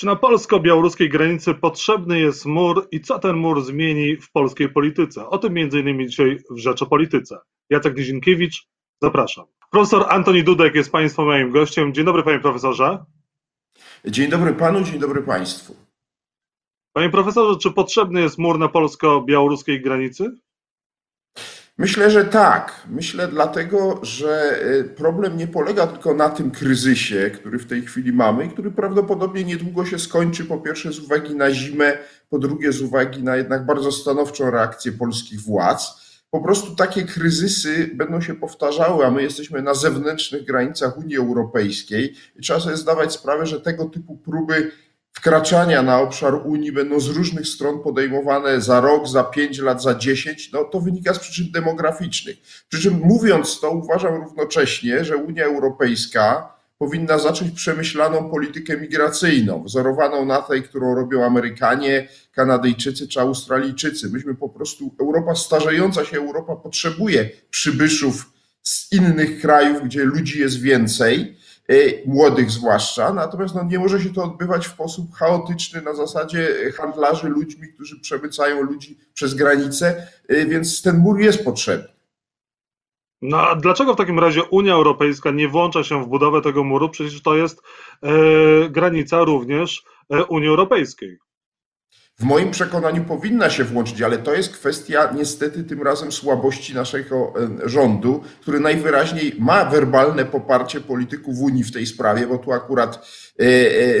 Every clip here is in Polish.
Czy na polsko-białoruskiej granicy potrzebny jest mur i co ten mur zmieni w polskiej polityce? O tym m.in. dzisiaj w Rzeczopolityce. Jacek Nizinkiewicz, zapraszam. Profesor Antoni Dudek jest Państwa moim gościem. Dzień dobry, Panie Profesorze. Dzień dobry Panu, dzień dobry Państwu. Panie Profesorze, czy potrzebny jest mur na polsko-białoruskiej granicy? Myślę, że tak. Myślę dlatego, że y, problem nie polega tylko na tym kryzysie, który w tej chwili mamy i który prawdopodobnie niedługo się skończy, po pierwsze z uwagi na zimę, po drugie z uwagi na jednak bardzo stanowczą reakcję polskich władz. Po prostu takie kryzysy będą się powtarzały, a my jesteśmy na zewnętrznych granicach Unii Europejskiej i trzeba sobie zdawać sprawę, że tego typu próby wkraczania na obszar Unii będą z różnych stron podejmowane za rok, za pięć lat, za dziesięć, no to wynika z przyczyn demograficznych. Przy czym mówiąc to, uważam równocześnie, że Unia Europejska powinna zacząć przemyślaną politykę migracyjną, wzorowaną na tej, którą robią Amerykanie, Kanadyjczycy czy Australijczycy. Myśmy po prostu, Europa starzejąca się, Europa potrzebuje przybyszów z innych krajów, gdzie ludzi jest więcej młodych zwłaszcza, natomiast no, nie może się to odbywać w sposób chaotyczny na zasadzie handlarzy ludźmi, którzy przemycają ludzi przez granicę, e, więc ten mur jest potrzebny. No a dlaczego w takim razie Unia Europejska nie włącza się w budowę tego muru? Przecież to jest e, granica również e, Unii Europejskiej. W moim przekonaniu powinna się włączyć, ale to jest kwestia niestety tym razem słabości naszego e, rządu, który najwyraźniej ma werbalne poparcie polityków Unii w tej sprawie, bo tu akurat e,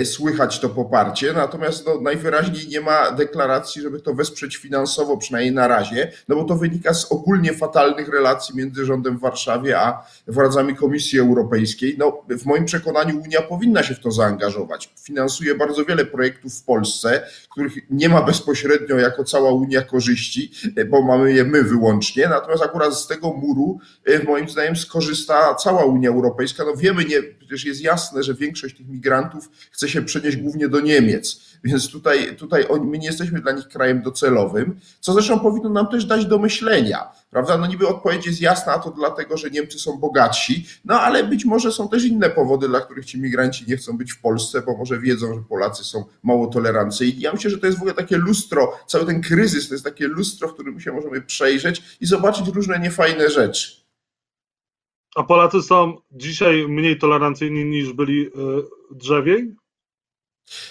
e, słychać to poparcie, natomiast no, najwyraźniej nie ma deklaracji, żeby to wesprzeć finansowo, przynajmniej na razie, no bo to wynika z ogólnie fatalnych relacji między rządem w Warszawie a władzami Komisji Europejskiej. No, w moim przekonaniu Unia powinna się w to zaangażować. Finansuje bardzo wiele projektów w Polsce, których nie ma bezpośrednio jako cała Unia korzyści, e, bo mamy je my wyłącznie, natomiast akurat z tego muru e, moim zdaniem skorzysta cała Unia Europejska. No wiemy, nie, przecież jest jasne, że większość tych migrantów chce się przenieść głównie do Niemiec, więc tutaj, tutaj my nie jesteśmy dla nich krajem docelowym, co zresztą powinno nam też dać do myślenia Prawda? No niby odpowiedź jest jasna, a to dlatego, że Niemcy są bogatsi, no ale być może są też inne powody, dla których ci migranci nie chcą być w Polsce, bo może wiedzą, że Polacy są mało tolerancyjni. Ja myślę, że to jest w ogóle takie lustro, cały ten kryzys to jest takie lustro, w którym się możemy przejrzeć i zobaczyć różne niefajne rzeczy. A Polacy są dzisiaj mniej tolerancyjni niż byli e, drzewiej?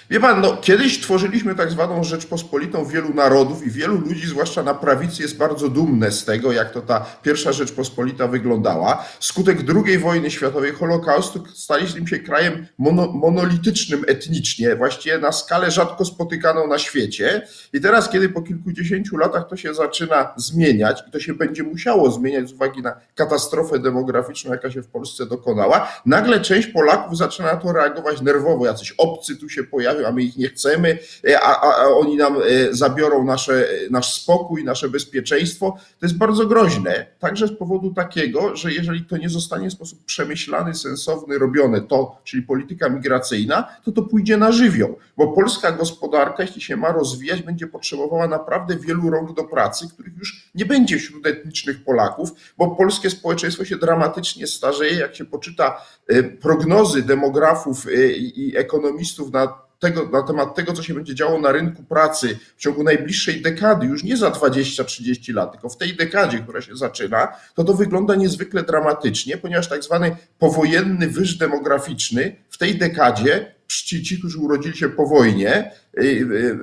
Wie pan, no, kiedyś tworzyliśmy tak zwaną Rzeczpospolitą wielu narodów i wielu ludzi, zwłaszcza na prawicy, jest bardzo dumne z tego, jak to ta pierwsza Rzeczpospolita wyglądała. Skutek II wojny światowej, Holokaustu, staliśmy się krajem mono, monolitycznym etnicznie, właściwie na skalę rzadko spotykaną na świecie. I teraz, kiedy po kilkudziesięciu latach to się zaczyna zmieniać i to się będzie musiało zmieniać z uwagi na katastrofę demograficzną, jaka się w Polsce dokonała, nagle część Polaków zaczyna to reagować nerwowo, jacyś obcy tu się pojawią, a my ich nie chcemy, e, a, a, a oni nam e, zabiorą nasze, nasz spokój, nasze bezpieczeństwo. To jest bardzo groźne, także z powodu takiego, że jeżeli to nie zostanie w sposób przemyślany, sensowny robione, to, czyli polityka migracyjna, to to pójdzie na żywioł, bo polska gospodarka, jeśli się ma rozwijać, będzie potrzebowała naprawdę wielu rąk do pracy, których już nie będzie wśród etnicznych Polaków, bo polskie społeczeństwo się dramatycznie starzeje, jak się poczyta e, prognozy demografów i ekonomistów na tego, na temat tego, co się będzie działo na rynku pracy w ciągu najbliższej dekady, już nie za 20-30 lat, tylko w tej dekadzie, która się zaczyna, to to wygląda niezwykle dramatycznie, ponieważ tak zwany powojenny wyż demograficzny w tej dekadzie ci, ci, którzy urodzili się po wojnie, y, y,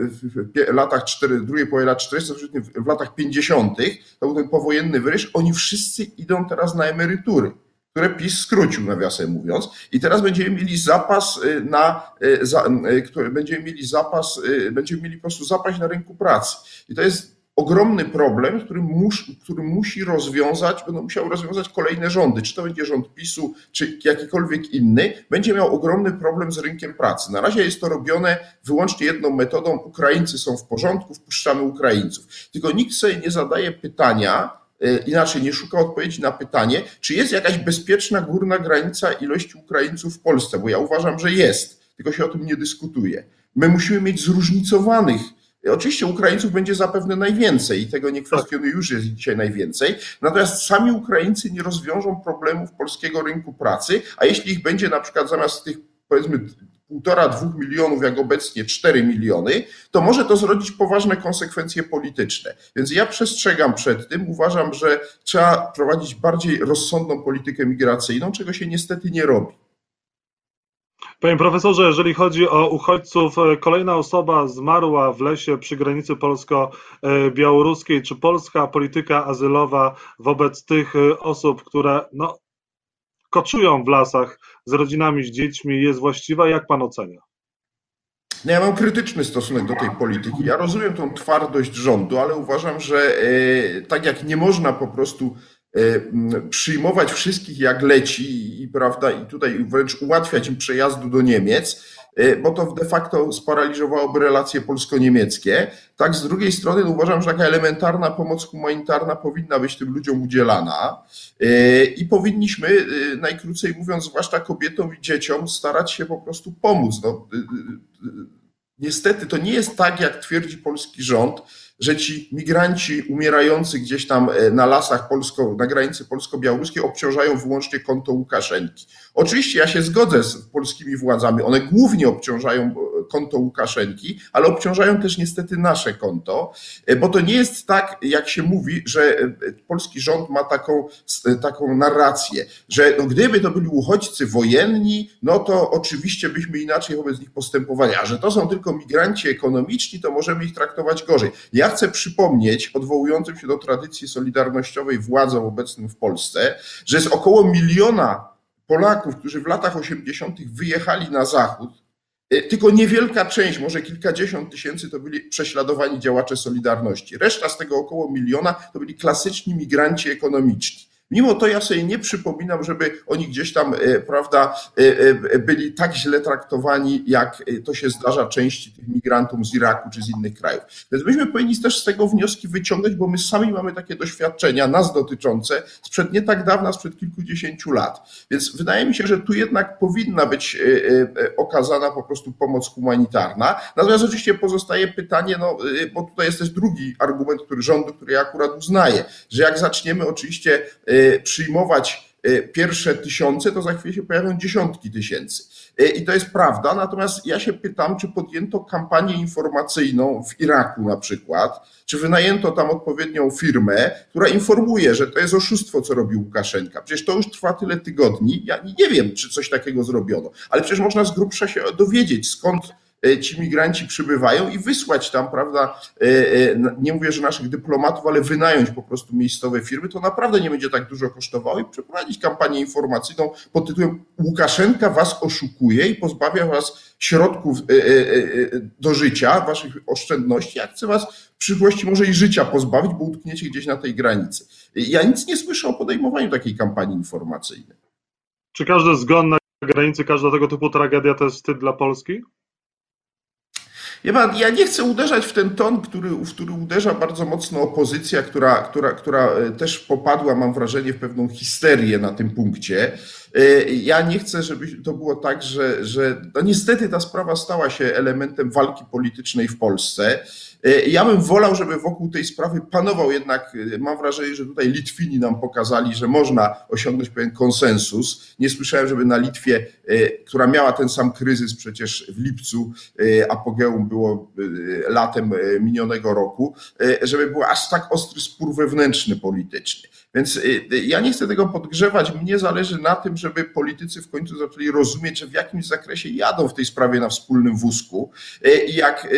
w latach 4, drugiej połowie lat 40, w latach 50., to był ten powojenny wyż, oni wszyscy idą teraz na emerytury które PiS skrócił, nawiasem mówiąc. I teraz będziemy mieli zapas y, na, y, za, y, które będziemy mieli zapas, będziemy mieli po prostu zapaść na rynku pracy. I to jest ogromny problem, który, mus, który musi rozwiązać, będą musiały rozwiązać kolejne rządy, czy to będzie rząd PiSu, czy jakikolwiek inny, będzie miał ogromny problem z rynkiem pracy. Na razie jest to robione wyłącznie jedną metodą, Ukraińcy są w porządku, wpuszczamy Ukraińców. Tylko nikt sobie nie zadaje pytania, inaczej nie szuka odpowiedzi na pytanie, czy jest jakaś bezpieczna górna granica ilości Ukraińców w Polsce, bo ja uważam, że jest, tylko się o tym nie dyskutuje. My musimy mieć zróżnicowanych e, Oczywiście Ukraińców będzie zapewne najwięcej i tego nie kwestionuję, już jest dzisiaj najwięcej. Natomiast sami Ukraińcy nie rozwiążą problemów polskiego rynku pracy, a jeśli ich będzie na przykład zamiast tych powiedzmy półtora, dwóch milionów, jak obecnie cztery miliony, to może to zrodzić poważne konsekwencje polityczne. Więc ja przestrzegam przed tym, uważam, że trzeba prowadzić bardziej rozsądną politykę migracyjną, czego się niestety nie robi. Panie profesorze, jeżeli chodzi o uchodźców, e, kolejna osoba zmarła w lesie przy granicy polsko-białoruskiej. Czy polska polityka azylowa wobec tych e, osób, które no, koczują w lasach z rodzinami, z dziećmi, jest właściwa? Jak pan ocenia? No ja mam krytyczny stosunek do tej polityki. Ja rozumiem tą twardość rządu, ale uważam, że e, tak jak nie można po prostu e, przyjmować wszystkich jak leci i, prawda, i tutaj wręcz ułatwiać im przejazdu do Niemiec, bo to de facto sparaliżowałoby relacje polsko-niemieckie. Tak, z drugiej strony no, uważam, że taka elementarna pomoc humanitarna powinna być tym ludziom udzielana e, i powinniśmy, e, najkrócej mówiąc, zwłaszcza kobietom i dzieciom, starać się po prostu pomóc. No, niestety to nie jest tak, jak twierdzi polski rząd, że ci migranci umierający gdzieś tam e, na lasach polsko, na granicy polsko-białoruskiej obciążają wyłącznie konto Łukaszenki. Oczywiście ja się zgodzę z polskimi władzami, one głównie obciążają e, konto Łukaszenki, ale obciążają też niestety nasze konto, e, bo to nie jest tak, jak się mówi, że polski rząd ma taką, taką narrację, że no gdyby to byli uchodźcy wojenni, no to oczywiście byśmy inaczej wobec nich postępowali, a że to są tylko migranci ekonomiczni, to możemy ich traktować gorzej. Ja ja chcę przypomnieć, odwołującym się do tradycji solidarnościowej władzom obecnym w Polsce, że jest około miliona Polaków, którzy w latach 80. wyjechali na zachód. E, tylko niewielka część, może kilkadziesiąt tysięcy, to byli prześladowani działacze Solidarności. Reszta z tego około miliona to byli klasyczni migranci ekonomiczni. Mimo to ja sobie nie przypominam, żeby oni gdzieś tam, e, prawda, e, e, byli tak źle traktowani, jak to się zdarza części tych migrantów z Iraku czy z innych krajów. Więc myśmy powinni też z tego wnioski wyciągać, bo my sami mamy takie doświadczenia, nas dotyczące, sprzed nie tak dawna, sprzed kilkudziesięciu lat. Więc wydaje mi się, że tu jednak powinna być okazana po prostu pomoc humanitarna. Natomiast oczywiście pozostaje pytanie, no, bo tutaj jest też drugi argument, który rządu, który ja akurat uznaję, że jak zaczniemy oczywiście przyjmować y, pierwsze tysiące, to za chwilę się pojawią dziesiątki tysięcy. Y, I to jest prawda. Natomiast ja się pytam, czy podjęto kampanię informacyjną w Iraku na przykład, czy wynajęto tam odpowiednią firmę, która informuje, że to jest oszustwo, co robi Łukaszenka. Przecież to już trwa tyle tygodni. Ja nie wiem, czy coś takiego zrobiono, ale przecież można z grubsza się dowiedzieć, skąd ci migranci przybywają i wysłać tam, prawda, e, e, nie mówię, że naszych dyplomatów, ale wynająć po prostu miejscowe firmy, to naprawdę nie będzie tak dużo kosztowało i przeprowadzić kampanię informacyjną pod tytułem Łukaszenka was oszukuje i pozbawia was środków do życia, waszych oszczędności, jak chce was w przyszłości może i życia pozbawić, bo utkniecie gdzieś na tej granicy. Ja nic nie słyszę o podejmowaniu takiej kampanii informacyjnej. Czy każdy zgon na granicy, każda tego typu tragedia to jest wstyd dla Polski? Ja nie chcę uderzać w ten ton, który, w który uderza bardzo mocno opozycja, która, która, która e, też popadła, mam wrażenie, w pewną histerię na tym punkcie. E, ja nie chcę, żeby to było tak, że, że no niestety ta sprawa stała się elementem walki politycznej w Polsce. E, ja bym wolał, żeby wokół tej sprawy panował jednak, e, mam wrażenie, że tutaj Litwini nam pokazali, że można osiągnąć pewien konsensus. Nie słyszałem, żeby na Litwie, która miała ten sam kryzys przecież w lipcu, apogeum było latem minionego roku, żeby był aż tak ostry spór wewnętrzny polityczny. Więc ja nie chcę tego podgrzewać. Mnie zależy na tym, żeby politycy w końcu zaczęli rozumieć, że w jakimś zakresie jadą w tej sprawie na wspólnym wózku. Jak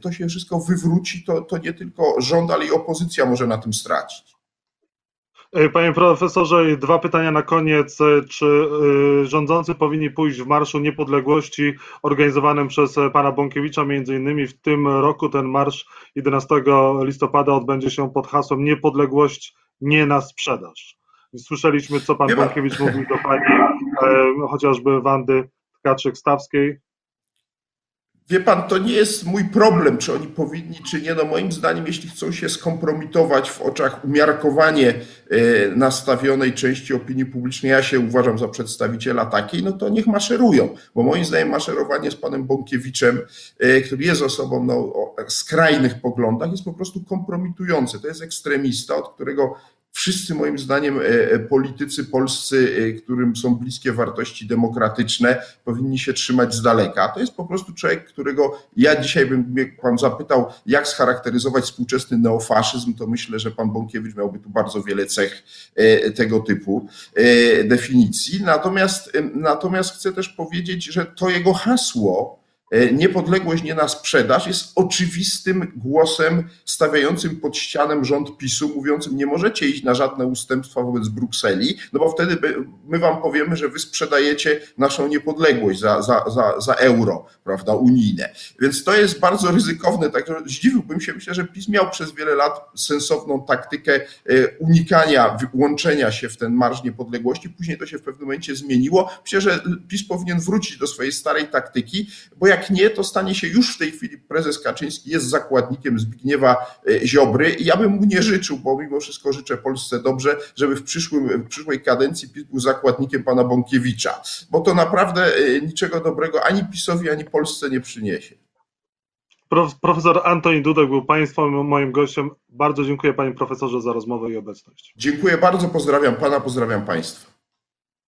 to się wszystko wywróci, to, to nie tylko rząd, ale i opozycja może na tym stracić. Panie profesorze, dwa pytania na koniec. Czy rządzący powinni pójść w Marszu Niepodległości organizowanym przez pana Bąkiewicza? Między innymi w tym roku ten marsz 11 listopada odbędzie się pod hasłem Niepodległość nie na sprzedaż. Słyszeliśmy, co pan Bąkiewicz mówił do pani, e, chociażby Wandy Tkaczyk-Stawskiej. Wie pan, to nie jest mój problem, czy oni powinni, czy nie. No moim zdaniem, jeśli chcą się skompromitować w oczach umiarkowanie e, nastawionej części opinii publicznej, ja się uważam za przedstawiciela takiej, no to niech maszerują. Bo moim zdaniem maszerowanie z panem Bąkiewiczem, e, który jest osobą no, o skrajnych poglądach, jest po prostu kompromitujące. To jest ekstremista, od którego wszyscy moim zdaniem e, politycy polscy, e, którym są bliskie wartości demokratyczne, powinni się trzymać z daleka. To jest po prostu człowiek, którego ja dzisiaj bym pan zapytał, jak scharakteryzować współczesny neofaszyzm, to myślę, że pan Bąkiewicz miałby tu bardzo wiele cech tego typu definicji. Natomiast, natomiast chcę też powiedzieć, że to jego hasło, E, niepodległość nie na sprzedaż jest oczywistym głosem stawiającym pod ścianem rząd PiSu, mówiącym nie możecie iść na żadne ustępstwa wobec Brukseli, no bo wtedy my wam powiemy, że wy sprzedajecie naszą niepodległość za, za, za, za euro, prawda, unijne. Więc to jest bardzo ryzykowne, także zdziwiłbym się, myślę, że PiS miał przez wiele lat sensowną taktykę e, unikania łączenia się w ten marsz niepodległości, później to się w pewnym momencie zmieniło. Myślę, że PiS powinien wrócić do swojej starej taktyki, bo jak nie, to stanie się już w tej chwili prezes Kaczyński jest zakładnikiem Zbigniewa e, Ziobry i ja bym mu nie życzył, bo mimo wszystko życzę Polsce dobrze, żeby w, przyszłym, w przyszłej kadencji PiS był zakładnikiem pana Bąkiewicza, bo to naprawdę e, niczego dobrego ani PiSowi, ani Polsce nie przyniesie. Profesor Antoni Dudek był Państwa moim gościem. Bardzo dziękuję Panie Profesorze za rozmowę i obecność. Dziękuję bardzo, pozdrawiam Pana, pozdrawiam Państwa.